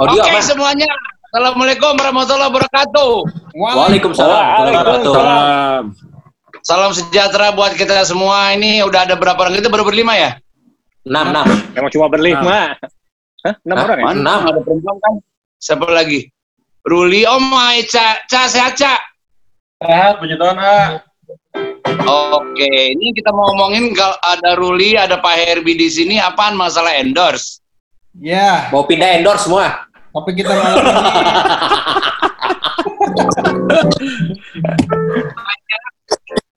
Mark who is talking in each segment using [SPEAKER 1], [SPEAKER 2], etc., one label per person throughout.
[SPEAKER 1] Audio
[SPEAKER 2] Oke
[SPEAKER 1] apa?
[SPEAKER 2] semuanya. Assalamualaikum warahmatullahi wabarakatuh.
[SPEAKER 1] Waalaikumsalam.
[SPEAKER 3] Waalaikumsalam.
[SPEAKER 2] Salam sejahtera buat kita semua. Ini udah ada berapa orang? Kita baru berlima ya?
[SPEAKER 1] Enam, enam.
[SPEAKER 3] Emang cuma berlima. Hah? Enam
[SPEAKER 1] Hah?
[SPEAKER 3] orang ya?
[SPEAKER 1] Enam.
[SPEAKER 2] Ada perempuan kan? Siapa lagi? Ruli, oh my, Ca, Ca, sehat, Ca.
[SPEAKER 4] Sehat, puji Tuhan, ah.
[SPEAKER 2] Oke, ini kita mau ngomongin kalau ada Ruli, ada Pak Herbi di sini, apaan masalah endorse?
[SPEAKER 4] Ya,
[SPEAKER 1] Mau pindah endorse semua.
[SPEAKER 4] Tapi kita malam ini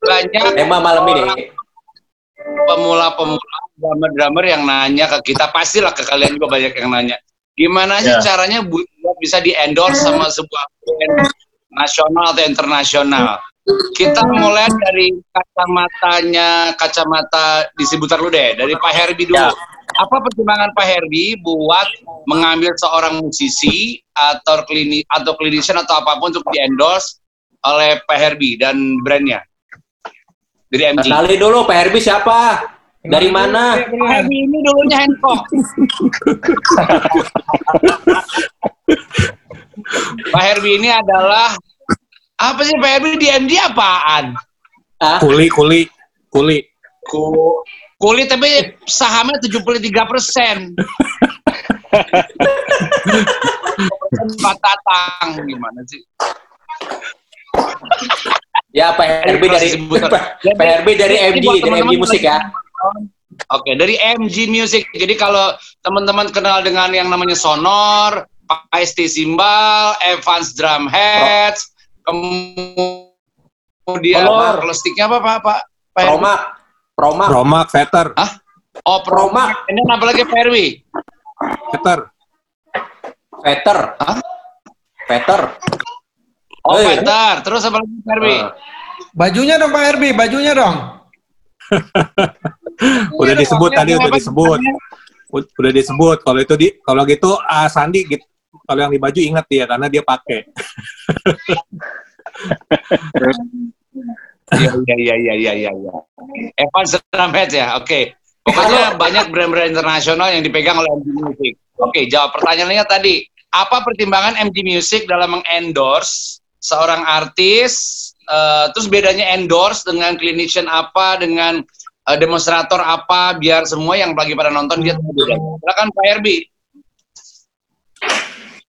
[SPEAKER 2] Banyak
[SPEAKER 1] Tema malam ini.
[SPEAKER 2] pemula-pemula drummer-drummer yang nanya ke kita, pastilah ke kalian juga banyak yang nanya. Gimana sih
[SPEAKER 4] Ya.
[SPEAKER 2] caranya bu- buat bisa di endorse sama sebuah brand nasional atau internasional? Kita mulai dari kacamatanya, kacamata distributor lu deh, dari Pak Herbi dulu.
[SPEAKER 3] Ya.
[SPEAKER 2] Apa pertimbangan Pak Herbi buat mengambil seorang musisi atau klinik atau clinician atau apa pun untuk di endorse oleh Pak Herbi dan brandnya dari MG?
[SPEAKER 1] Kenali dulu Pak Herbie siapa? Dari mana?
[SPEAKER 2] Pak Herbi ini dulunya Hancock. Pak Herbi ini adalah apa sih Pak Herbi di MD apaan?
[SPEAKER 3] Kuli, kuli, kuli.
[SPEAKER 2] Ku, kulit tapi sahamnya 73 persen. Pak Tatang gimana sih?
[SPEAKER 1] ya Pak Herbie dari. Pak Herbie dari MG,
[SPEAKER 2] buat
[SPEAKER 1] dari MG musik ya.
[SPEAKER 2] Oke, dari MG Music. Jadi kalau teman-teman kenal dengan yang namanya Sonor, Paisti Simbal, Evans Drum Heads, kemudian sticknya apa Pak? Pak? Pak Herwi?
[SPEAKER 1] Promak, Promak,
[SPEAKER 3] Romak, Veter,
[SPEAKER 2] Oh, Promak. Ini apa lagi Pak Herwi?
[SPEAKER 3] Veter.
[SPEAKER 1] Veter,
[SPEAKER 2] Hah?
[SPEAKER 1] Veter.
[SPEAKER 2] Oh,
[SPEAKER 1] Eh.
[SPEAKER 2] Peter. Terus apa lagi Pak Herwi?
[SPEAKER 1] Ah.
[SPEAKER 4] bajunya dong Pak Herbi, bajunya dong.
[SPEAKER 3] Udah disebut
[SPEAKER 2] dong,
[SPEAKER 3] tadi, udah disebut. Udah disebut. Kalau itu di, kalau gitu ah, Sandi gitu. Kalau yang di baju ingat dia karena dia pakai.
[SPEAKER 2] Iya, iya, iya, iya, iya, iya. iya. Drum Heads ya, oke. Pokoknya banyak brand-brand internasional yang dipegang oleh MG Music. Oke, jawab pertanyaannya tadi. Apa pertimbangan MG Music dalam mengendorse seorang artis? eh, terus bedanya endorse dengan clinician apa, dengan eh, demonstrator apa, biar semua yang lagi pada nonton dia tahu bedanya. Silakan Pak Herbie.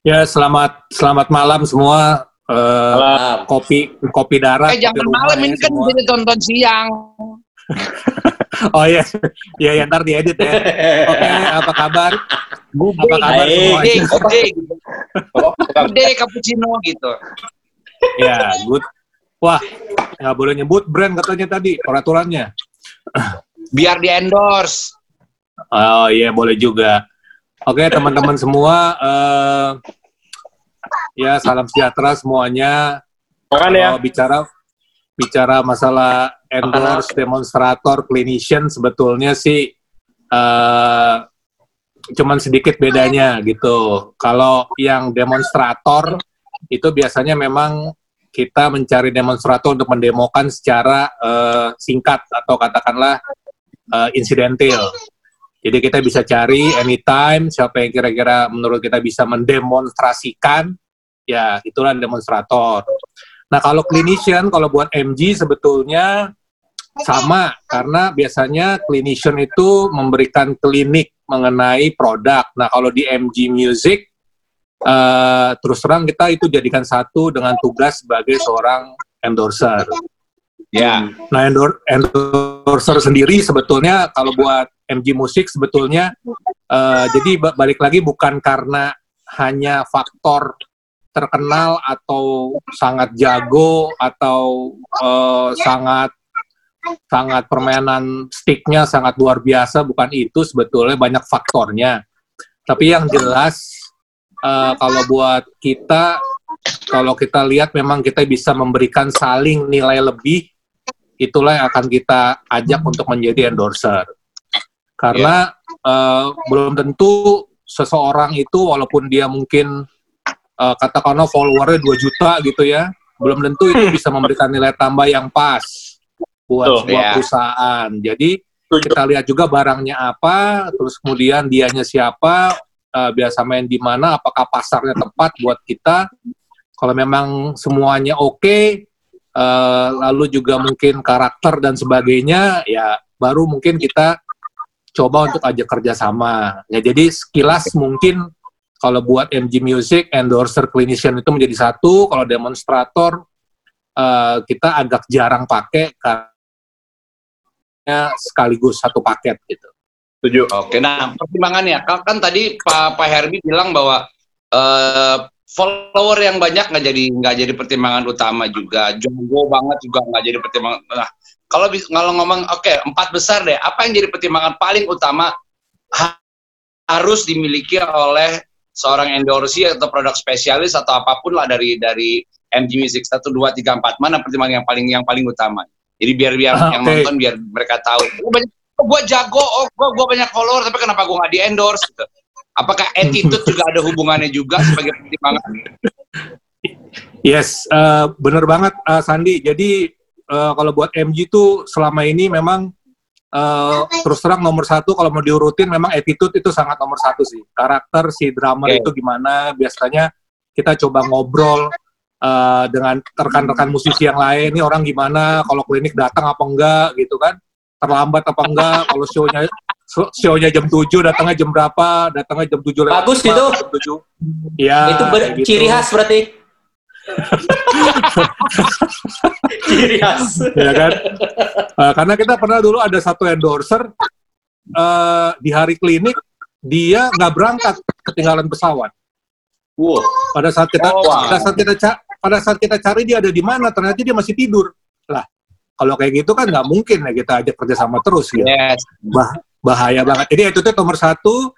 [SPEAKER 3] Ya, selamat selamat malam semua. Eh,
[SPEAKER 1] Malam.
[SPEAKER 3] kopi kopi darah.
[SPEAKER 2] Eh jangan malam
[SPEAKER 3] ya
[SPEAKER 2] ini kan
[SPEAKER 3] semua.
[SPEAKER 2] jadi tonton siang.
[SPEAKER 3] Oh iya, ya, ya ntar diedit ya. Oke, apa kabar? Apa kabar semua?
[SPEAKER 2] Gede, gede. Gede cappuccino gitu.
[SPEAKER 3] Ya, good. Wah, nggak boleh nyebut brand katanya tadi peraturannya.
[SPEAKER 2] Biar di endorse.
[SPEAKER 3] Oh iya, boleh juga. Oke, teman-teman semua, eh, ya salam sejahtera semuanya.
[SPEAKER 5] Makan ya.
[SPEAKER 3] Kalau bicara bicara masalah endorse, demonstrator, clinician, sebetulnya sih eh, cuman sedikit bedanya gitu. Kalau yang demonstrator itu biasanya memang kita mencari demonstrator untuk mendemokan secara eh, singkat atau katakanlah eh, insidental. Jadi kita bisa cari anytime siapa yang kira-kira menurut kita bisa mendemonstrasikan, ya itulah demonstrator. Nah kalau clinician, kalau buat MG sebetulnya sama karena biasanya clinician itu memberikan klinik mengenai produk. Nah kalau di MG Music eh, terus terang kita itu jadikan satu dengan tugas sebagai seorang endorser.
[SPEAKER 2] Ya.
[SPEAKER 3] Nah endor- endorser sendiri sebetulnya kalau buat MG Musik sebetulnya eh, jadi ba- balik lagi bukan karena hanya faktor terkenal atau sangat jago atau eh, sangat sangat permainan sticknya sangat luar biasa bukan itu sebetulnya banyak faktornya. Tapi yang jelas eh, kalau buat kita kalau kita lihat memang kita bisa memberikan saling nilai lebih itulah yang akan kita ajak untuk menjadi endorser. Karena eh, belum tentu seseorang itu walaupun dia mungkin eh, katakanlah followernya 2 juta gitu ya belum tentu itu bisa memberikan nilai tambah yang pas buat
[SPEAKER 5] Betul.
[SPEAKER 3] sebuah
[SPEAKER 2] Ya.
[SPEAKER 3] perusahaan jadi kita lihat juga barangnya apa terus kemudian dianya siapa eh, biasa main di mana, apakah pasarnya tepat buat kita. Kalau memang semuanya oke, eh, lalu juga mungkin karakter dan sebagainya, ya baru mungkin kita coba untuk ajak kerjasama. Ya jadi sekilas mungkin kalau buat MG Music, endorser clinician itu menjadi satu, kalau demonstrator eh, kita agak jarang pakai karena sekaligus satu paket gitu.
[SPEAKER 4] Setuju.
[SPEAKER 2] Oke, nah pertimbangannya kan, kan tadi Pak Pak Herbi bilang bahwa eh, follower yang banyak nggak jadi nggak jadi pertimbangan utama juga, jago banget juga nggak jadi pertimbangan. Nah, kalau kalau ngomong oke empat besar deh, apa yang jadi pertimbangan paling utama ha- harus dimiliki oleh seorang endorsee atau produk spesialis atau apa pun lah dari dari MG Music satu dua tiga empat mana pertimbangan yang paling yang paling utama. Jadi biar biar
[SPEAKER 3] Ah,
[SPEAKER 2] yang nonton biar mereka tahu. Oh, banyak oh, gue jago, oh gue gua banyak follower, tapi kenapa gue nggak di endorse? Gitu. Apakah attitude juga ada hubungannya juga sebagai pertimbangan?
[SPEAKER 3] Yes, eh, bener banget eh, Sandi. Jadi eh, kalau buat MG tuh selama ini memang eh, terus terang nomor satu kalau mau diurutin memang attitude itu sangat nomor satu sih. Karakter si drummer
[SPEAKER 2] Oke.
[SPEAKER 3] itu gimana? Biasanya kita coba ngobrol eh, dengan rekan-rekan musisi yang lain. Ini orang gimana? Kalau klinik datang apa enggak gitu kan? Terlambat apa enggak? Kalau show-nya show-nya jam 7, datangnya jam berapa? Datangnya jam 7 lewat
[SPEAKER 1] Bagus
[SPEAKER 3] lima,
[SPEAKER 1] itu.
[SPEAKER 3] Jam 7. Iya.
[SPEAKER 1] itu ber-
[SPEAKER 3] gitu.
[SPEAKER 1] ciri khas berarti. Ciri khas.
[SPEAKER 3] ya kan? Eh, karena kita pernah dulu ada satu endorser eh, di hari klinik dia nggak berangkat ketinggalan pesawat.
[SPEAKER 1] Wow.
[SPEAKER 3] Pada saat kita
[SPEAKER 2] Oh, wow.
[SPEAKER 3] pada saat kita pada saat kita cari dia ada di mana, ternyata dia masih tidur. Lah, kalau kayak gitu kan nggak mungkin ya kita ajak kerjasama terus ya.
[SPEAKER 2] Yes.
[SPEAKER 3] Bahaya banget. Jadi itu tuh nomor satu.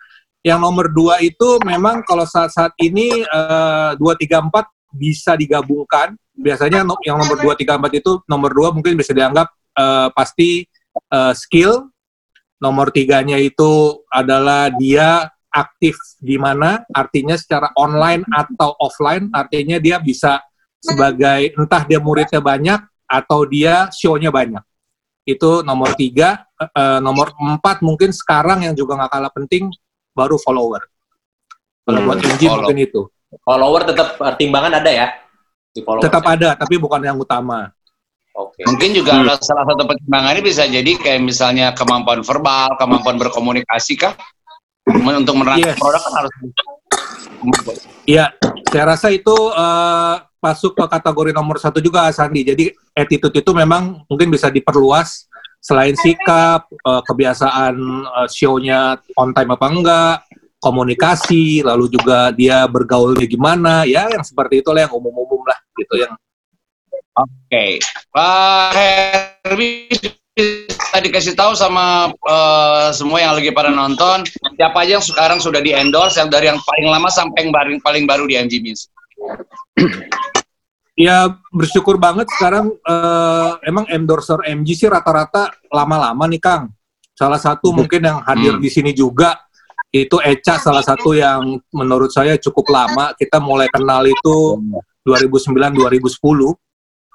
[SPEAKER 3] Yang nomor dua itu memang kalau saat-saat ini eh, dua tiga empat bisa digabungkan. Biasanya yang nomor dua tiga empat itu nomor dua mungkin bisa dianggap eh, pasti eh, skill. Nomor tiganya itu adalah dia aktif di mana, artinya secara online atau offline, artinya dia bisa sebagai entah dia muridnya banyak atau dia show-nya banyak. Itu nomor tiga. Eh, nomor empat mungkin sekarang yang juga nggak kalah penting baru follower. Kalau buat
[SPEAKER 1] Hmm,
[SPEAKER 3] MG
[SPEAKER 2] follow.
[SPEAKER 3] mungkin itu.
[SPEAKER 1] Follower tetap pertimbangan ada ya? Di follower.
[SPEAKER 3] Tetap ada, tapi bukan yang utama.
[SPEAKER 1] Oke.
[SPEAKER 2] Mungkin juga ada salah satu pertimbangannya bisa jadi kayak misalnya kemampuan verbal, kemampuan berkomunikasi kah? Untuk menerangkan
[SPEAKER 3] Yes.
[SPEAKER 2] produk kan harus
[SPEAKER 3] Iya, saya rasa itu eh, masuk ke kategori nomor satu juga, Sandi. Jadi attitude itu memang mungkin bisa diperluas selain sikap, eh, kebiasaan eh, show-nya on time apa enggak, komunikasi, lalu juga dia bergaulnya gimana, ya yang seperti itulah yang umum-umum lah, gitu yang
[SPEAKER 2] Oke, Pak Herbi tadi kasih tahu sama eh, semua yang lagi pada nonton siapa aja yang sekarang sudah di endorse yang dari yang paling lama sampai yang paling paling baru di MG Music.
[SPEAKER 3] Ya bersyukur banget sekarang eh, emang endorser MG sih rata-rata lama-lama nih Kang. Salah satu mungkin yang hadir
[SPEAKER 2] Hmm.
[SPEAKER 3] di sini juga itu Eca salah satu yang menurut saya cukup lama. Kita mulai kenal itu 2009-2010.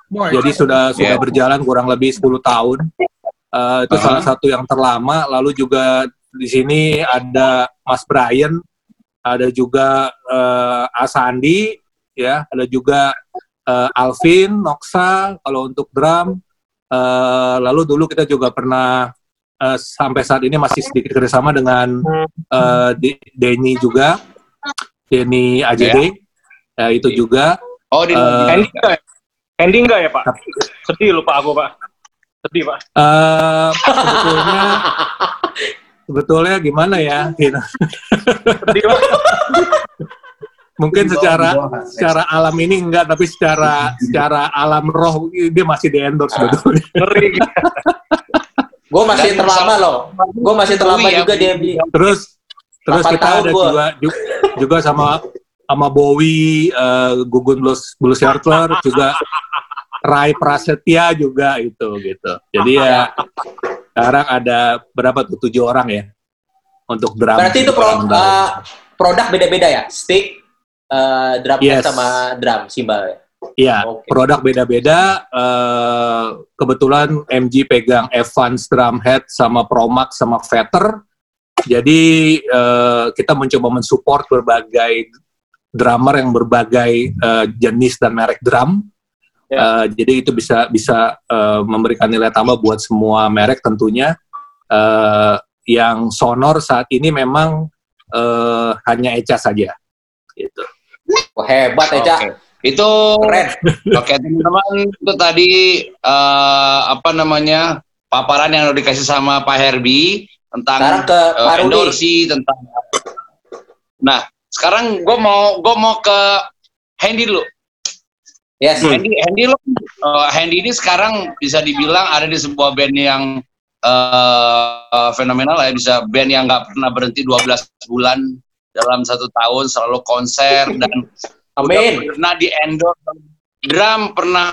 [SPEAKER 4] Boy.
[SPEAKER 3] Jadi sudah sudah
[SPEAKER 2] Yeah.
[SPEAKER 3] berjalan kurang lebih 10 tahun. Eh, itu
[SPEAKER 2] Uh-huh.
[SPEAKER 3] salah satu yang terlama. Lalu juga di sini ada Mas Brian, ada juga eh, Asandi, ya, ada juga eh, Alvin, Noxa kalau untuk drum. Eh, lalu dulu kita juga pernah eh, sampai saat ini masih sedikit kerjasama dengan eh, De- Denny juga, Denny AJD, ya, itu juga.
[SPEAKER 2] Oh di
[SPEAKER 3] Eh,
[SPEAKER 5] Ending nggak ya? Ending nggak ya Pak? Sedih lupa aku Pak. Sedih Pak.
[SPEAKER 3] Eh, sebetulnya sebetulnya gimana ya gitu.
[SPEAKER 5] Sedih Pak.
[SPEAKER 3] mungkin secara secara alam ini enggak tapi secara secara alam roh dia masih di endorse sebetulnya
[SPEAKER 5] Ngeri.
[SPEAKER 1] Gue masih
[SPEAKER 2] Dan
[SPEAKER 1] terlama loh. Gue masih terlama
[SPEAKER 2] Bowie ya,
[SPEAKER 1] juga dia.
[SPEAKER 3] Terus terus
[SPEAKER 1] 8
[SPEAKER 3] kita ada
[SPEAKER 1] gua.
[SPEAKER 3] juga ju- juga sama sama Bowie eh, Gugun Blues Blues Shelter juga Rai Prasetya juga itu gitu jadi ya sekarang ada berapa tuh tujuh orang ya untuk drum
[SPEAKER 1] Berarti itu pro, eh, produk beda-beda ya? Stick, eh, drum
[SPEAKER 3] Yes.
[SPEAKER 1] sama drum cymbal ya?
[SPEAKER 3] Iya,
[SPEAKER 1] Oke.
[SPEAKER 3] produk beda-beda. eh, kebetulan MG pegang Evans drum head sama Promax sama Veter. Jadi eh, kita mencoba mensupport berbagai drummer yang berbagai eh, jenis dan merek drum. Eh, jadi itu bisa bisa eh, memberikan nilai tambah buat semua merek tentunya. Eh, yang sonor saat ini memang eh, hanya Eca saja. Gitu.
[SPEAKER 1] Wah, hebat Eca.
[SPEAKER 2] Oke. Itu
[SPEAKER 1] Keren.
[SPEAKER 2] Oke teman-teman itu tadi eh, apa namanya paparan yang udah dikasih sama Pak Herbie tentang
[SPEAKER 1] ke Rudi.
[SPEAKER 2] endorsi tentang. Nah sekarang gue mau gue mau ke Handy dulu.
[SPEAKER 1] Yes.
[SPEAKER 2] Handy Handy lo eh, Handy ini sekarang bisa dibilang ada di sebuah band yang eh, fenomenal ya bisa band yang nggak pernah berhenti 12 bulan dalam satu tahun selalu konser dan
[SPEAKER 1] Amin.
[SPEAKER 2] Udah pernah di endorse drum pernah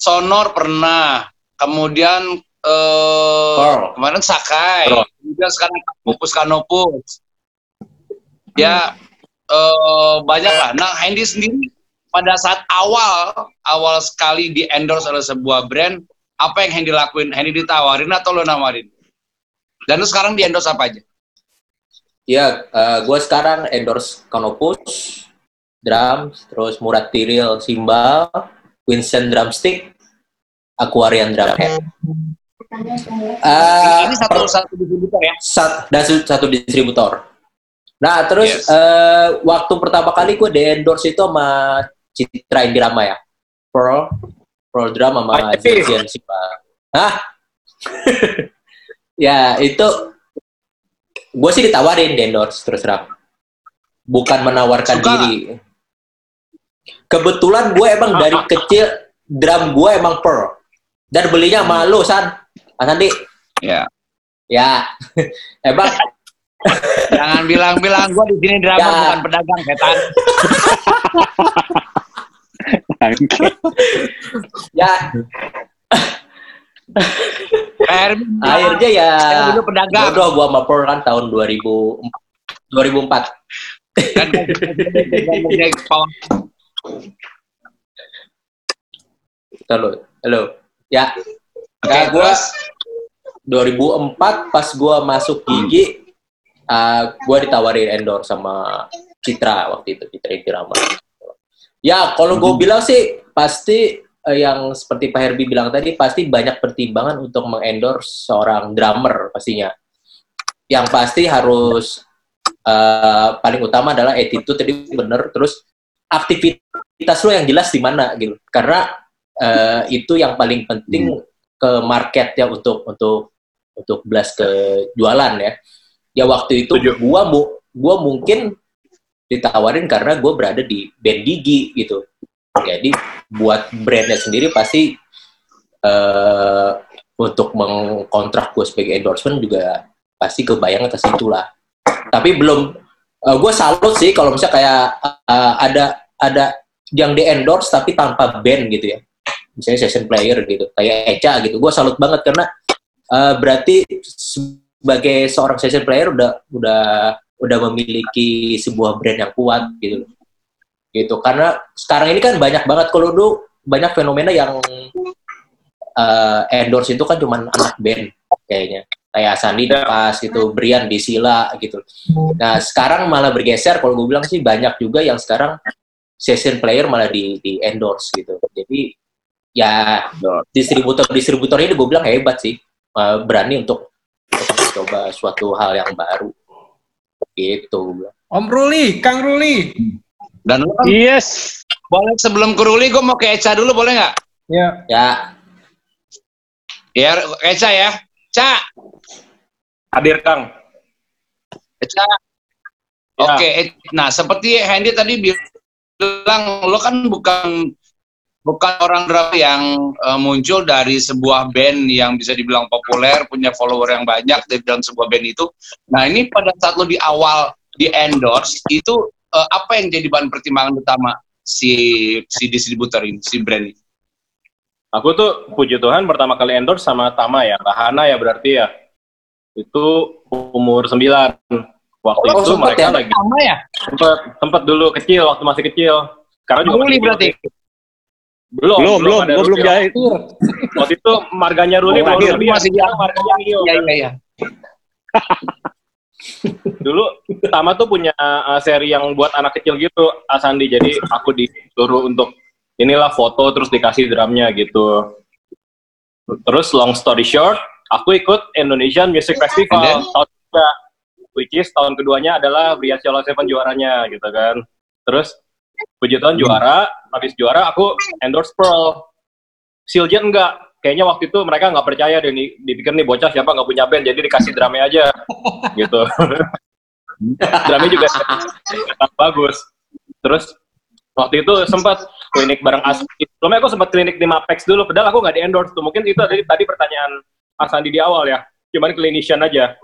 [SPEAKER 2] sonor pernah. Kemudian eh
[SPEAKER 1] Pearl.
[SPEAKER 2] kemarin Sakai.
[SPEAKER 5] Pearl.
[SPEAKER 2] kemudian sekarang Kanopus Kanopus. Ya eh banyak lah. Nah Handy sendiri pada saat awal awal sekali di endorse oleh sebuah brand apa yang Handy lakuin? Handy ditawarin atau lo nawarin? Dan sekarang di endorse apa aja?
[SPEAKER 1] Ya, gue sekarang endorse Canopus, drum, terus Murad Tiril, cymbal, Winston drumstick, Aquarian drumhead. Eh,
[SPEAKER 2] ini satu satu distributor ya
[SPEAKER 1] sat- dan satu distributor. Nah, terus
[SPEAKER 2] Yes.
[SPEAKER 1] eh, waktu pertama kali gue di endorse itu sama Citra Indirama ya. Pearl, Pearl Drum sama. Jurgen Cymbal. Hah? ya, itu gue sih ditawarin di endorse terus terang. Bukan menawarkan
[SPEAKER 2] Suka
[SPEAKER 1] diri. Kebetulan gue emang dari kecil drum gue emang Pearl. Dan belinya sama lu, San. Mas Andi.
[SPEAKER 2] ya
[SPEAKER 1] Ya. emang
[SPEAKER 2] Jangan bilang-bilang gue di sini drama
[SPEAKER 1] Ya.
[SPEAKER 2] bukan pedagang setan.
[SPEAKER 1] ya akhirnya ya
[SPEAKER 2] dulu pedagang.
[SPEAKER 1] bodoh gua sama Pearl kan tahun 2000 2004
[SPEAKER 2] Dan.
[SPEAKER 1] Halo halo. Ya.
[SPEAKER 2] Oke,
[SPEAKER 1] Ya, gua
[SPEAKER 2] terus?
[SPEAKER 1] 2004 pas gua masuk gigi uh, gua ditawarin endorse sama Citra waktu itu Citra Irama ya kalau gue bilang sih pasti eh, yang seperti Pak Herbi bilang tadi pasti banyak pertimbangan untuk mengendorse seorang drummer pastinya. Yang pasti harus eh, paling utama adalah attitude tadi bener terus aktivitas lo yang jelas di mana gitu. Karena eh, itu yang paling penting ke market ya untuk untuk untuk belas ke jualan ya. Ya waktu itu
[SPEAKER 5] Setuju.
[SPEAKER 1] gua mu, gua mungkin ditawarin karena gue berada di band gigi gitu. Jadi buat brandnya sendiri pasti eh untuk mengkontrak gue sebagai endorsement juga pasti kebayang ke situ lah tapi belum gue salut sih kalau misalnya kayak eh, ada ada yang di endorse tapi tanpa band gitu ya. Misalnya session player gitu kayak Eca gitu. Gue salut banget karena eh, berarti sebagai seorang session player udah udah udah memiliki sebuah brand yang kuat gitu. Gitu karena sekarang ini kan banyak banget kalau dulu banyak fenomena yang eh, endorse itu kan cuman anak band kayaknya kayak Sandi
[SPEAKER 5] Ya.
[SPEAKER 1] pas gitu Brian di Sila gitu nah sekarang malah bergeser kalau gue bilang sih banyak juga yang sekarang session player malah di di endorse gitu jadi ya distributor distributor ini gue bilang hebat sih Eh, berani untuk untuk mencoba suatu hal yang baru gitu.
[SPEAKER 4] Om Ruli, Kang Ruli.
[SPEAKER 2] dan kan
[SPEAKER 5] Yes.
[SPEAKER 2] boleh sebelum ke Ruli gue mau ke Eca dulu boleh nggak?
[SPEAKER 4] Ya.
[SPEAKER 1] ya
[SPEAKER 2] Ya Eca ya. Ca,
[SPEAKER 5] Hadir Kang.
[SPEAKER 2] Eca.
[SPEAKER 5] Ya.
[SPEAKER 2] Oke, eh, nah seperti Handy tadi bilang, lo kan bukan bukan orang drum yang eh, muncul dari sebuah band yang bisa dibilang populer, punya follower yang banyak di dalam sebuah band itu. Nah ini pada saat lo di awal di endorse itu eh, apa yang jadi bahan pertimbangan utama si si distributor ini, si brand ini?
[SPEAKER 5] Aku tuh puji Tuhan pertama kali endorse sama Tama ya, Rahana ya berarti ya. Itu umur 9. Waktu
[SPEAKER 1] Oh,
[SPEAKER 5] itu
[SPEAKER 1] sempet
[SPEAKER 5] mereka
[SPEAKER 1] ya?
[SPEAKER 5] lagi
[SPEAKER 2] Sama ya?
[SPEAKER 5] sempet sempet dulu kecil waktu masih kecil. Sekarang juga
[SPEAKER 2] Ruli berarti.
[SPEAKER 5] Belum,
[SPEAKER 6] belum belum belum
[SPEAKER 5] Ruli.
[SPEAKER 6] jahit
[SPEAKER 5] Waktu itu marganya Ruli
[SPEAKER 2] Oh,
[SPEAKER 5] belum
[SPEAKER 2] masih
[SPEAKER 5] masih
[SPEAKER 2] di-
[SPEAKER 5] marganya Rio.
[SPEAKER 2] Iya iya iya.
[SPEAKER 5] dulu Tama tuh punya uh, seri yang buat anak kecil gitu, Asandi. Jadi aku disuruh untuk inilah foto terus dikasih drumnya gitu. Terus long story short, aku ikut Indonesian Music Festival
[SPEAKER 2] And then?
[SPEAKER 5] tahun kedua, which is tahun keduanya adalah Brian Solo Seven juaranya gitu kan. Terus puji Tuhan juara, habis juara aku endorse Pearl. Siljet enggak, kayaknya waktu itu mereka nggak percaya deh nih, dipikir nih bocah siapa nggak punya band, jadi dikasih drumnya aja gitu. drumnya juga bagus. Terus waktu itu sempat klinik bareng Aspi. Sebelumnya aku sempat klinik di Mapex dulu, padahal aku nggak di endorse tuh. Mungkin itu tadi, tadi pertanyaan Asandi di awal ya, cuman clinician aja.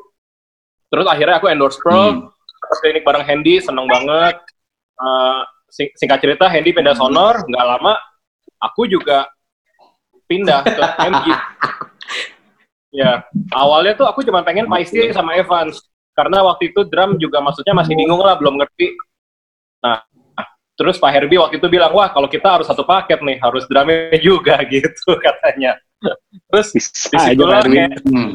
[SPEAKER 5] Terus akhirnya aku endorse Pro, klinik bareng Hendy, seneng banget. Eh, sing- singkat cerita, Hendy pindah sonor, nggak lama, aku juga pindah ke MG. ya, awalnya tuh aku cuma pengen Paisti sama Evans. Karena waktu itu drum juga maksudnya masih bingung lah, belum ngerti. Nah, terus Pak Herbie waktu itu bilang, wah kalau kita harus satu paket nih, harus drumnya juga gitu katanya. Terus
[SPEAKER 6] Bisa
[SPEAKER 5] di
[SPEAKER 6] aja Erwin.
[SPEAKER 5] kayak
[SPEAKER 2] Hmm.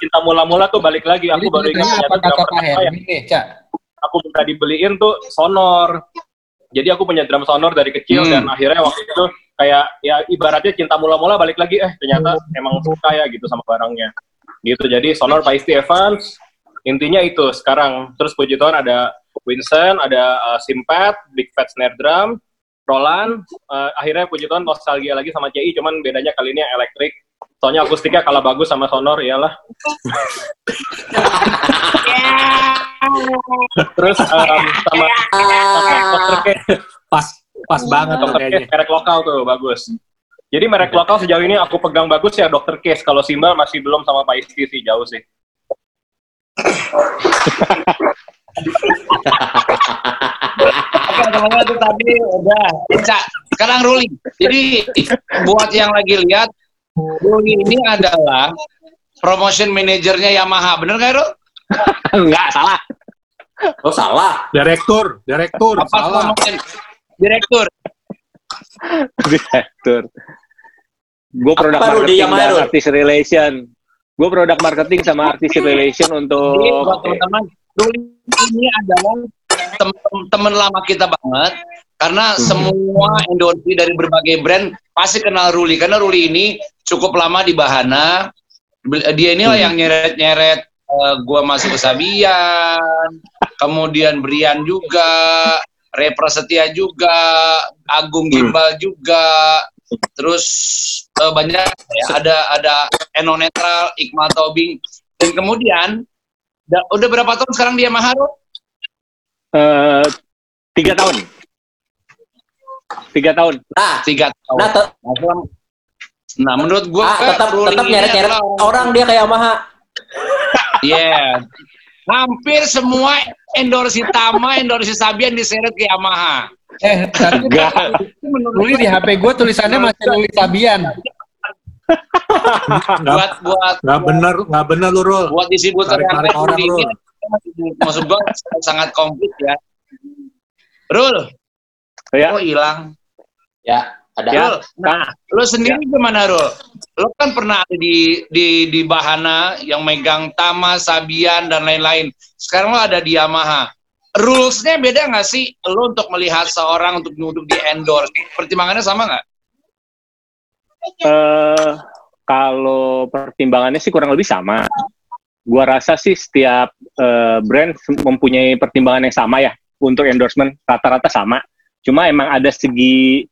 [SPEAKER 5] cinta mula-mula tuh balik lagi. Aku
[SPEAKER 4] Jadi
[SPEAKER 5] baru ingat
[SPEAKER 4] apa kata
[SPEAKER 5] drum
[SPEAKER 4] Pak
[SPEAKER 5] pertama yang
[SPEAKER 4] Hermi nih, Cak?
[SPEAKER 5] aku minta dibeliin tuh sonor. Jadi aku punya drum sonor dari kecil
[SPEAKER 2] Hmm.
[SPEAKER 5] dan akhirnya waktu itu kayak ya ibaratnya cinta mula-mula balik lagi eh ternyata emang suka ya gitu sama barangnya. Gitu. Jadi sonor Paisti Evans intinya itu sekarang terus puji Tuhan ada Vincent, ada uh, Simpat, Big Fat Snare Drum, Roland, uh, akhirnya puji Tuhan nostalgia lagi sama CI cuman bedanya kali ini yang elektrik. Soalnya akustiknya kalah bagus sama sonor iyalah. Terus um, sama sama Dr. K,
[SPEAKER 3] Pas pas banget
[SPEAKER 5] Dr.
[SPEAKER 3] Kayaknya.
[SPEAKER 5] merek lokal tuh bagus. Jadi merek lokal sejauh ini aku pegang bagus ya Dr. Case. Kalau Simbal masih belum sama Pak Isti sih jauh sih.
[SPEAKER 2] Oke, teman-teman itu tadi udah. Cak, sekarang Ruli. Jadi buat yang lagi lihat, Ruli ini adalah promotion manajernya Yamaha. Bener nggak, Rul?
[SPEAKER 6] Enggak, salah.
[SPEAKER 1] Oh salah.
[SPEAKER 3] Direktur, direktur,
[SPEAKER 2] Apa
[SPEAKER 3] salah.
[SPEAKER 2] promotion? Direktur.
[SPEAKER 6] Direktur. Gue produk marketing
[SPEAKER 1] Yamaha,
[SPEAKER 6] dan relation. Gue produk marketing sama artis relation untuk
[SPEAKER 2] Jadi buat teman-teman, Ruli ini adalah tem- teman lama kita banget. Karena semua endorse dari berbagai brand pasti kenal Ruli. Karena Ruli ini cukup lama di Bahana. Dia inilah yang nyeret-nyeret eh, gua masuk ke Sabian, kemudian Brian juga, Repra Setia juga, Agung Gimbal juga, terus eh, banyak ya, ada ada Eno Netral, Iqmal Tobing, dan kemudian da- udah berapa tahun sekarang dia Maharo?
[SPEAKER 6] eh, tiga tahun. Tiga tahun.
[SPEAKER 1] Nah,
[SPEAKER 2] Tiga tahun.
[SPEAKER 1] nah, te-
[SPEAKER 2] Nah, menurut gua
[SPEAKER 1] ah, tetap tetap
[SPEAKER 2] ini
[SPEAKER 1] nyeret-nyeret
[SPEAKER 2] adalah
[SPEAKER 1] orang dia kayak Yamaha.
[SPEAKER 2] Iya. Hampir semua endorsi Tama, endorsi Sabian diseret ke Yamaha.
[SPEAKER 4] Eh, tapi
[SPEAKER 6] Enggak.
[SPEAKER 4] Ruli di HP gue tulisannya masih Ruli Sabian.
[SPEAKER 2] Buat buat
[SPEAKER 3] nggak bener, nggak bener lu, Rul.
[SPEAKER 2] buat lain
[SPEAKER 3] orang, Rul.
[SPEAKER 2] maksud gua sangat komplit ya. Rul,
[SPEAKER 6] Ya,
[SPEAKER 2] oh hilang.
[SPEAKER 1] Ya, ada.
[SPEAKER 6] Ya.
[SPEAKER 2] Nah, lu sendiri gimana Rul? Lu kan pernah ada di di di Bahana yang megang Tama, Sabian dan lain-lain. Sekarang lu ada di Yamaha. Rules-nya beda nggak sih lu untuk melihat seorang untuk untuk di endorse? Pertimbangannya sama nggak?
[SPEAKER 6] eh, kalau pertimbangannya sih kurang lebih sama. Gua rasa sih setiap eh, brand mempunyai pertimbangan yang sama ya untuk endorsement rata-rata sama. Cuma emang ada segi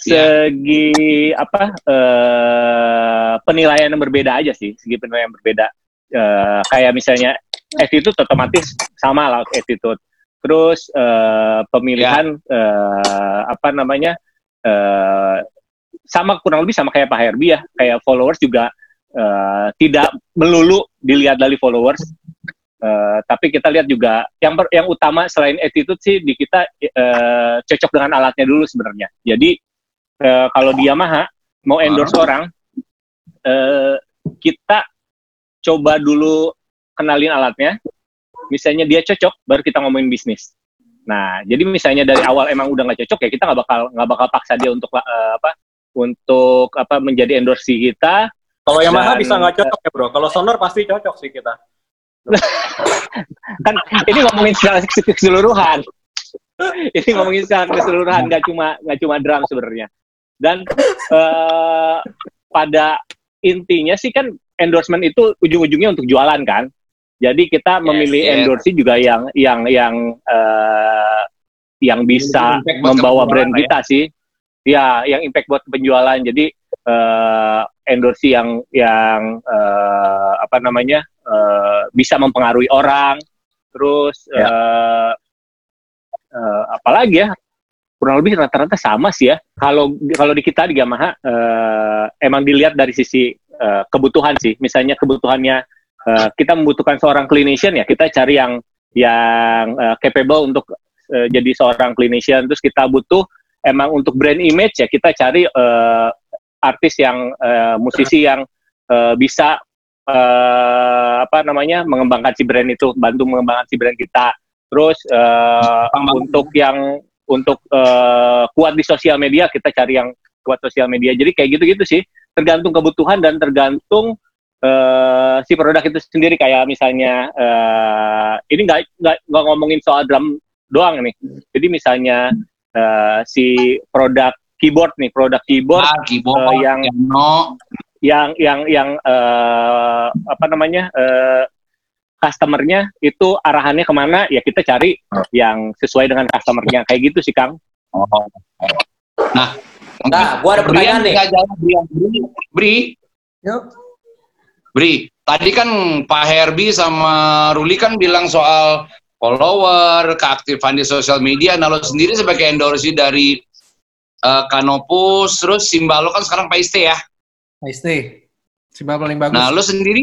[SPEAKER 6] segi apa eh, penilaian yang berbeda aja sih, segi penilaian yang berbeda. Eh, kayak misalnya attitude otomatis sama lah attitude. Terus eh, pemilihan eh, apa namanya eh, sama kurang lebih sama kayak Pak Herbie ya, kayak followers juga eh, tidak melulu dilihat dari followers, Eh, tapi kita lihat juga yang per- yang utama selain attitude sih di kita eh, cocok dengan alatnya dulu sebenarnya. Jadi eh, kalau di Yamaha mau endorse orang, eh, kita coba dulu kenalin alatnya. Misalnya dia cocok, baru kita ngomongin bisnis. Nah, jadi misalnya dari awal emang udah nggak cocok ya kita nggak bakal nggak bakal paksa dia untuk eh, apa untuk apa menjadi endorse kita.
[SPEAKER 5] Kalau Yamaha
[SPEAKER 6] Dan-
[SPEAKER 5] bisa nggak cocok ya bro. Kalau Sonor pasti cocok sih kita.
[SPEAKER 6] kan ini ngomongin secara keseluruhan. ini ngomongin secara keseluruhan nggak cuma nggak cuma drum sebenarnya. Dan eh, pada intinya sih kan endorsement itu ujung-ujungnya untuk jualan kan. Jadi kita memilih
[SPEAKER 2] yes.
[SPEAKER 6] endorse juga yang yang yang eh, yang bisa membawa brand
[SPEAKER 2] ya.
[SPEAKER 6] kita sih. Ya, yang impact buat penjualan. Jadi eh endorse yang yang eh, apa namanya eh, bisa mempengaruhi orang. Terus
[SPEAKER 2] Ya.
[SPEAKER 6] eh eh, apalagi ya kurang lebih rata-rata sama sih ya. Kalau kalau di kita di Yamaha eh, emang dilihat dari sisi eh, kebutuhan sih. Misalnya kebutuhannya eh, kita membutuhkan seorang clinician ya kita cari yang yang eh, capable untuk eh, jadi seorang clinician. Terus kita butuh emang untuk brand image ya kita cari eh, artis yang eh, musisi yang eh, bisa eh, apa namanya mengembangkan si brand itu, bantu mengembangkan si brand kita. Terus eh, untuk yang untuk eh, kuat di sosial media kita cari yang kuat sosial media. Jadi kayak gitu-gitu sih, tergantung kebutuhan dan tergantung eh, si produk itu sendiri. Kayak misalnya eh, ini nggak nggak ngomongin soal drum doang nih. Jadi misalnya eh, si produk keyboard nih, produk keyboard
[SPEAKER 2] Ah, keyboard,
[SPEAKER 6] eh, yang-
[SPEAKER 2] piano.
[SPEAKER 6] yang yang yang eh, apa namanya eh, customernya itu arahannya ke mana ya kita cari yang sesuai dengan customernya kayak gitu sih Kang.
[SPEAKER 2] Oh. Nah,
[SPEAKER 1] Nah, gua ada pertanyaan nih.
[SPEAKER 2] Bri, Bri,
[SPEAKER 4] Yuk.
[SPEAKER 2] Bri, tadi kan Pak Herbie sama Ruli kan bilang soal follower, keaktifan di sosial media. Nah, lo sendiri sebagai endorse dari eh, Canopus, terus Simba lo kan sekarang Pak Iste ya.
[SPEAKER 4] Day. Simbal paling bagus.
[SPEAKER 2] Nah, lo sendiri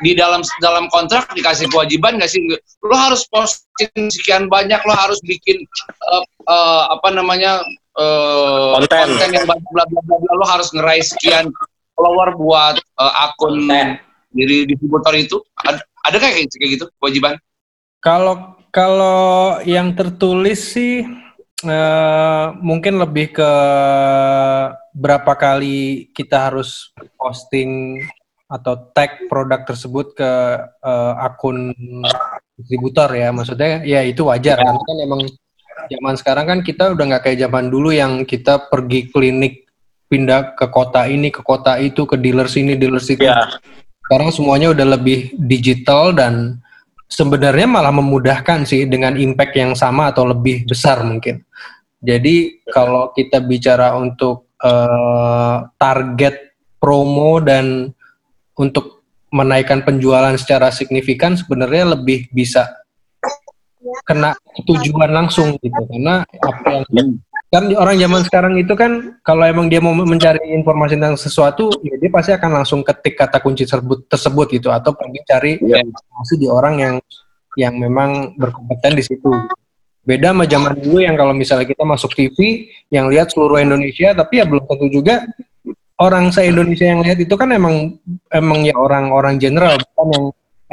[SPEAKER 2] di dalam dalam kontrak dikasih kewajiban nggak sih? Lo harus posting sekian banyak, lo harus bikin eh, eh, apa namanya eh,
[SPEAKER 6] Konten.
[SPEAKER 2] yang banyak, bla bla bla. bla. Lo harus ngeraih sekian follower buat eh, akun
[SPEAKER 1] Konten.
[SPEAKER 2] diri distributor itu. Ada, ada kayak, kayak gitu kewajiban?
[SPEAKER 4] Kalau kalau yang tertulis sih eh, mungkin lebih ke berapa kali kita harus posting atau tag produk tersebut ke eh, akun distributor ya. Maksudnya ya itu wajar. Karena kan emang zaman sekarang kan kita udah nggak kayak zaman dulu yang kita pergi klinik pindah ke kota ini ke kota itu ke dealer sini dealer situ. Sekarang semuanya udah lebih digital dan sebenarnya malah memudahkan sih dengan impact yang sama atau lebih besar mungkin. Jadi kalau kita bicara untuk eh, target promo dan untuk menaikkan penjualan secara signifikan sebenarnya lebih bisa kena tujuan langsung gitu. Karena apa yang kan orang zaman sekarang itu kan kalau emang dia mau mencari informasi tentang sesuatu ya dia pasti akan langsung ketik kata kunci tersebut tersebut gitu. Atau pergi cari informasi di orang yang yang memang berkompeten di situ. Beda sama zaman dulu yang kalau misalnya kita masuk TV yang lihat seluruh Indonesia tapi ya belum tentu juga orang se Indonesia yang lihat itu kan emang emang ya orang-orang general bukan yang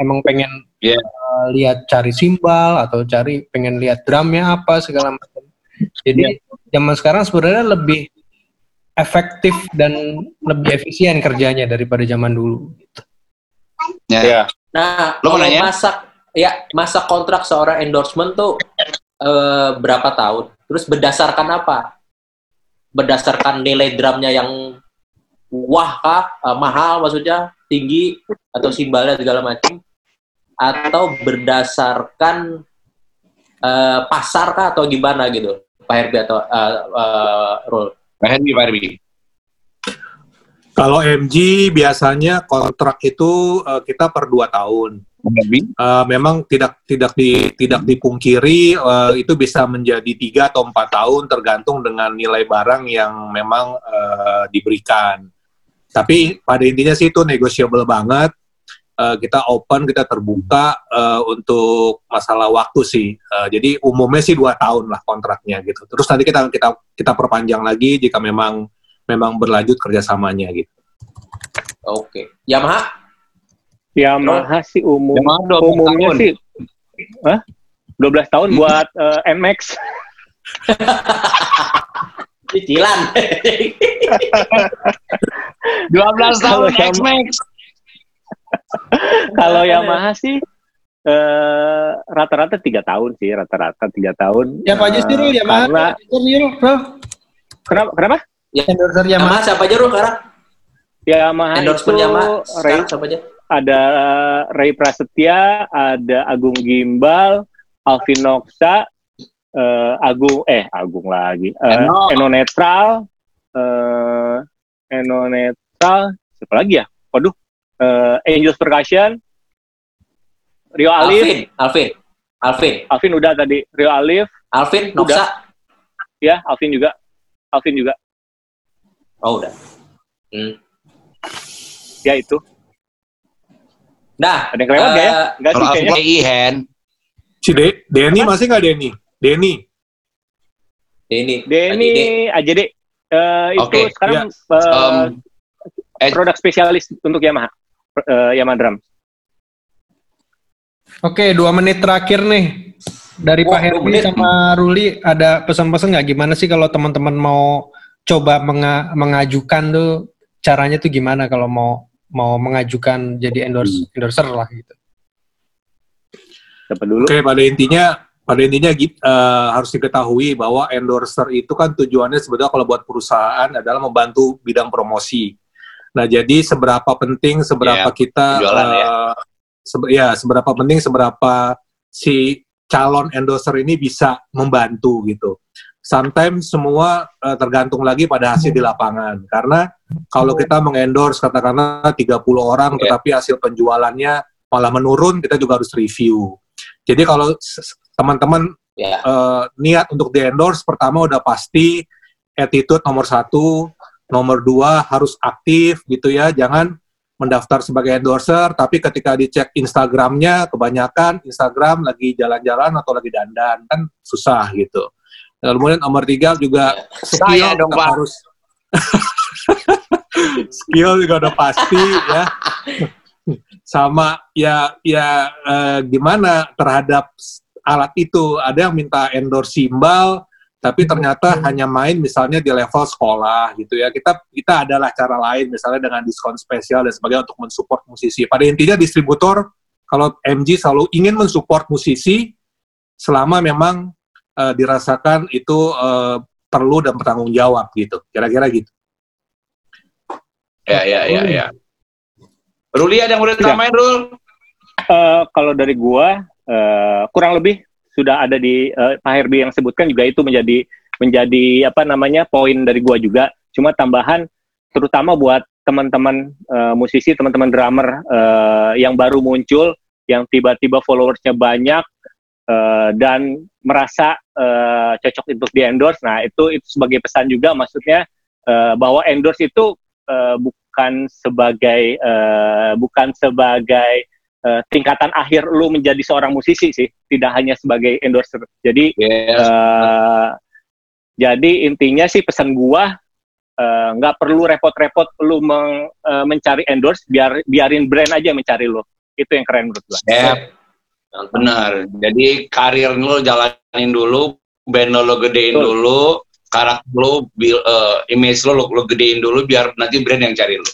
[SPEAKER 4] emang pengen
[SPEAKER 2] Iya.
[SPEAKER 4] uh, lihat cari simbal atau cari pengen lihat drumnya apa segala macam. Jadi zaman sekarang sebenarnya lebih efektif dan lebih efisien kerjanya daripada zaman dulu.
[SPEAKER 2] Ya.
[SPEAKER 1] Nah,
[SPEAKER 2] Lo mau
[SPEAKER 1] kalau
[SPEAKER 2] nanya?
[SPEAKER 1] masa ya masa kontrak seorang endorsement tuh eh, berapa tahun? Terus berdasarkan apa? Berdasarkan nilai drumnya yang wah kah, Eh, mahal maksudnya, tinggi atau simbalnya segala macam? Atau berdasarkan eh, pasar kah atau gimana gitu? Pak Herbie atau eh, eh, Rul?
[SPEAKER 2] Pak Herbie, Pak Herbie.
[SPEAKER 3] Kalau MG biasanya kontrak itu eh, kita per dua tahun. Eh, memang tidak tidak di tidak dipungkiri eh, itu bisa menjadi tiga atau empat tahun tergantung dengan nilai barang yang memang eh, diberikan. Tapi pada intinya sih itu negotiable banget. Eh, kita open, kita terbuka eh, untuk masalah waktu sih. Eh, jadi umumnya sih dua tahun lah kontraknya gitu. Terus nanti kita kita kita perpanjang lagi jika memang memang berlanjut kerjasamanya gitu.
[SPEAKER 1] Oke. Yamaha?
[SPEAKER 6] Yamaha sih umum
[SPEAKER 2] Yamaha 12
[SPEAKER 6] umumnya
[SPEAKER 2] tahun.
[SPEAKER 6] sih Hah? 12 tahun
[SPEAKER 2] Hmm.
[SPEAKER 6] buat eh, NMAX.
[SPEAKER 1] Cicilan.
[SPEAKER 2] 12 tahun
[SPEAKER 6] Kalau Yamaha-
[SPEAKER 2] X-Max.
[SPEAKER 6] Kalau Yamaha sih eh, rata-rata tiga tahun sih, rata-rata tiga tahun.
[SPEAKER 4] Siapa aja sih, Rul?
[SPEAKER 6] Eh,
[SPEAKER 4] Yamaha?
[SPEAKER 6] Karena
[SPEAKER 4] Rul.
[SPEAKER 6] kenapa? Kenapa?
[SPEAKER 4] Endorser Yamaha.
[SPEAKER 1] Yamaha siapa aja lu sekarang?
[SPEAKER 6] Yamaha
[SPEAKER 1] Endorsement
[SPEAKER 6] itu
[SPEAKER 1] Yamaha
[SPEAKER 6] Ray,
[SPEAKER 1] sekarang siapa aja?
[SPEAKER 6] Ada Ray Prasetya, ada Agung Gimbal, Alvin Noksa, eh, Agung eh Agung lagi, eh,
[SPEAKER 2] Eno.
[SPEAKER 6] Eno Netral, eh, Eno Netral, siapa lagi ya? Waduh, eh, Angels Percussion, Rio Alif,
[SPEAKER 1] Alvin, Alvin, Alvin,
[SPEAKER 6] Alvin udah tadi, Rio Alif,
[SPEAKER 1] Alvin, Noksa.
[SPEAKER 6] ya Alvin juga, Alvin juga,
[SPEAKER 1] Oh udah. Hmm.
[SPEAKER 6] ya itu.
[SPEAKER 1] Nah,
[SPEAKER 6] Ada yang kelewat nggak ya?
[SPEAKER 1] eh,
[SPEAKER 6] Enggak sih
[SPEAKER 2] Kalau
[SPEAKER 6] kayaknya.
[SPEAKER 2] aku Ihan,
[SPEAKER 3] Si De Denny masih nggak Denny? Denny.
[SPEAKER 1] Denny,
[SPEAKER 6] Denny aja deh. Eh, itu
[SPEAKER 2] Oke,
[SPEAKER 6] sekarang eh,
[SPEAKER 2] um, eh,
[SPEAKER 6] produk spesialis untuk Yamaha, eh, Yamaha Drum.
[SPEAKER 4] Oke, dua menit terakhir nih. Dari
[SPEAKER 1] Wah,
[SPEAKER 4] Pak
[SPEAKER 1] menit.
[SPEAKER 4] sama Ruli, ada pesan-pesan nggak gimana sih kalau teman-teman mau coba menga- mengajukan tuh caranya tuh gimana kalau mau mau mengajukan jadi endorse endorser lah gitu.
[SPEAKER 6] Siapa dulu?
[SPEAKER 3] Oke, pada intinya pada intinya git- eh, harus diketahui bahwa endorser itu kan tujuannya sebetulnya kalau buat perusahaan adalah membantu bidang promosi. Nah, jadi seberapa penting seberapa
[SPEAKER 2] Iya,
[SPEAKER 3] kita
[SPEAKER 2] penjualan ya.
[SPEAKER 3] eh, sebe- ya seberapa penting seberapa si calon endorser ini bisa membantu gitu. Sometimes semua eh, tergantung lagi pada hasil di lapangan. Karena kalau kita mengendorse katakanlah 30 orang
[SPEAKER 2] Iya.
[SPEAKER 3] tetapi hasil penjualannya malah menurun, kita juga harus review. Jadi kalau teman-teman
[SPEAKER 1] Ya,
[SPEAKER 3] eh, niat untuk di endorse, pertama udah pasti attitude nomor satu, nomor dua harus aktif gitu ya, jangan mendaftar sebagai endorser, tapi ketika dicek Instagramnya, kebanyakan Instagram lagi jalan-jalan atau lagi dandan, kan susah gitu. Lalu Kemudian nomor tiga juga skill
[SPEAKER 2] Saya dong, Pak.
[SPEAKER 3] harus skill juga udah pasti ya. Sama ya ya eh, gimana terhadap alat itu? Ada yang minta endorse simbal tapi ternyata hanya main misalnya di level sekolah gitu ya. Kita kita adalah cara lain misalnya dengan diskon spesial dan sebagainya untuk mensupport musisi. Pada intinya distributor kalau MG selalu ingin mensupport musisi selama memang eh, dirasakan itu eh, perlu dan bertanggung jawab gitu kira-kira gitu
[SPEAKER 2] ya ya ya ya. Ruli ada yang udah tambahin Rul?
[SPEAKER 6] Eh, kalau dari gua eh, kurang lebih sudah ada di eh, Pak Herbi yang sebutkan juga itu menjadi menjadi apa namanya poin dari gua juga. Cuma tambahan terutama buat teman-teman eh, musisi, teman-teman drummer eh, yang baru muncul, yang tiba-tiba followersnya banyak eh, dan merasa eh, cocok untuk di endorse. Nah itu itu sebagai pesan juga maksudnya eh, bahwa endorse itu eh, bukan sebagai eh, bukan sebagai eh, tingkatan akhir lu menjadi seorang musisi sih, tidak hanya sebagai endorser. Jadi
[SPEAKER 2] Yes.
[SPEAKER 6] eh, jadi intinya sih pesan gua nggak perlu repot-repot lu meng- eh, mencari endorse, biar biarin brand aja yang mencari lu. Itu yang keren menurut gua.
[SPEAKER 2] Yep. Benar. Jadi karir lo jalanin dulu, band lo, lo gedein
[SPEAKER 6] Betul.
[SPEAKER 2] dulu, karakter lo, bil- eh, image lo, lo, lo gedein dulu, biar nanti brand yang cari lo.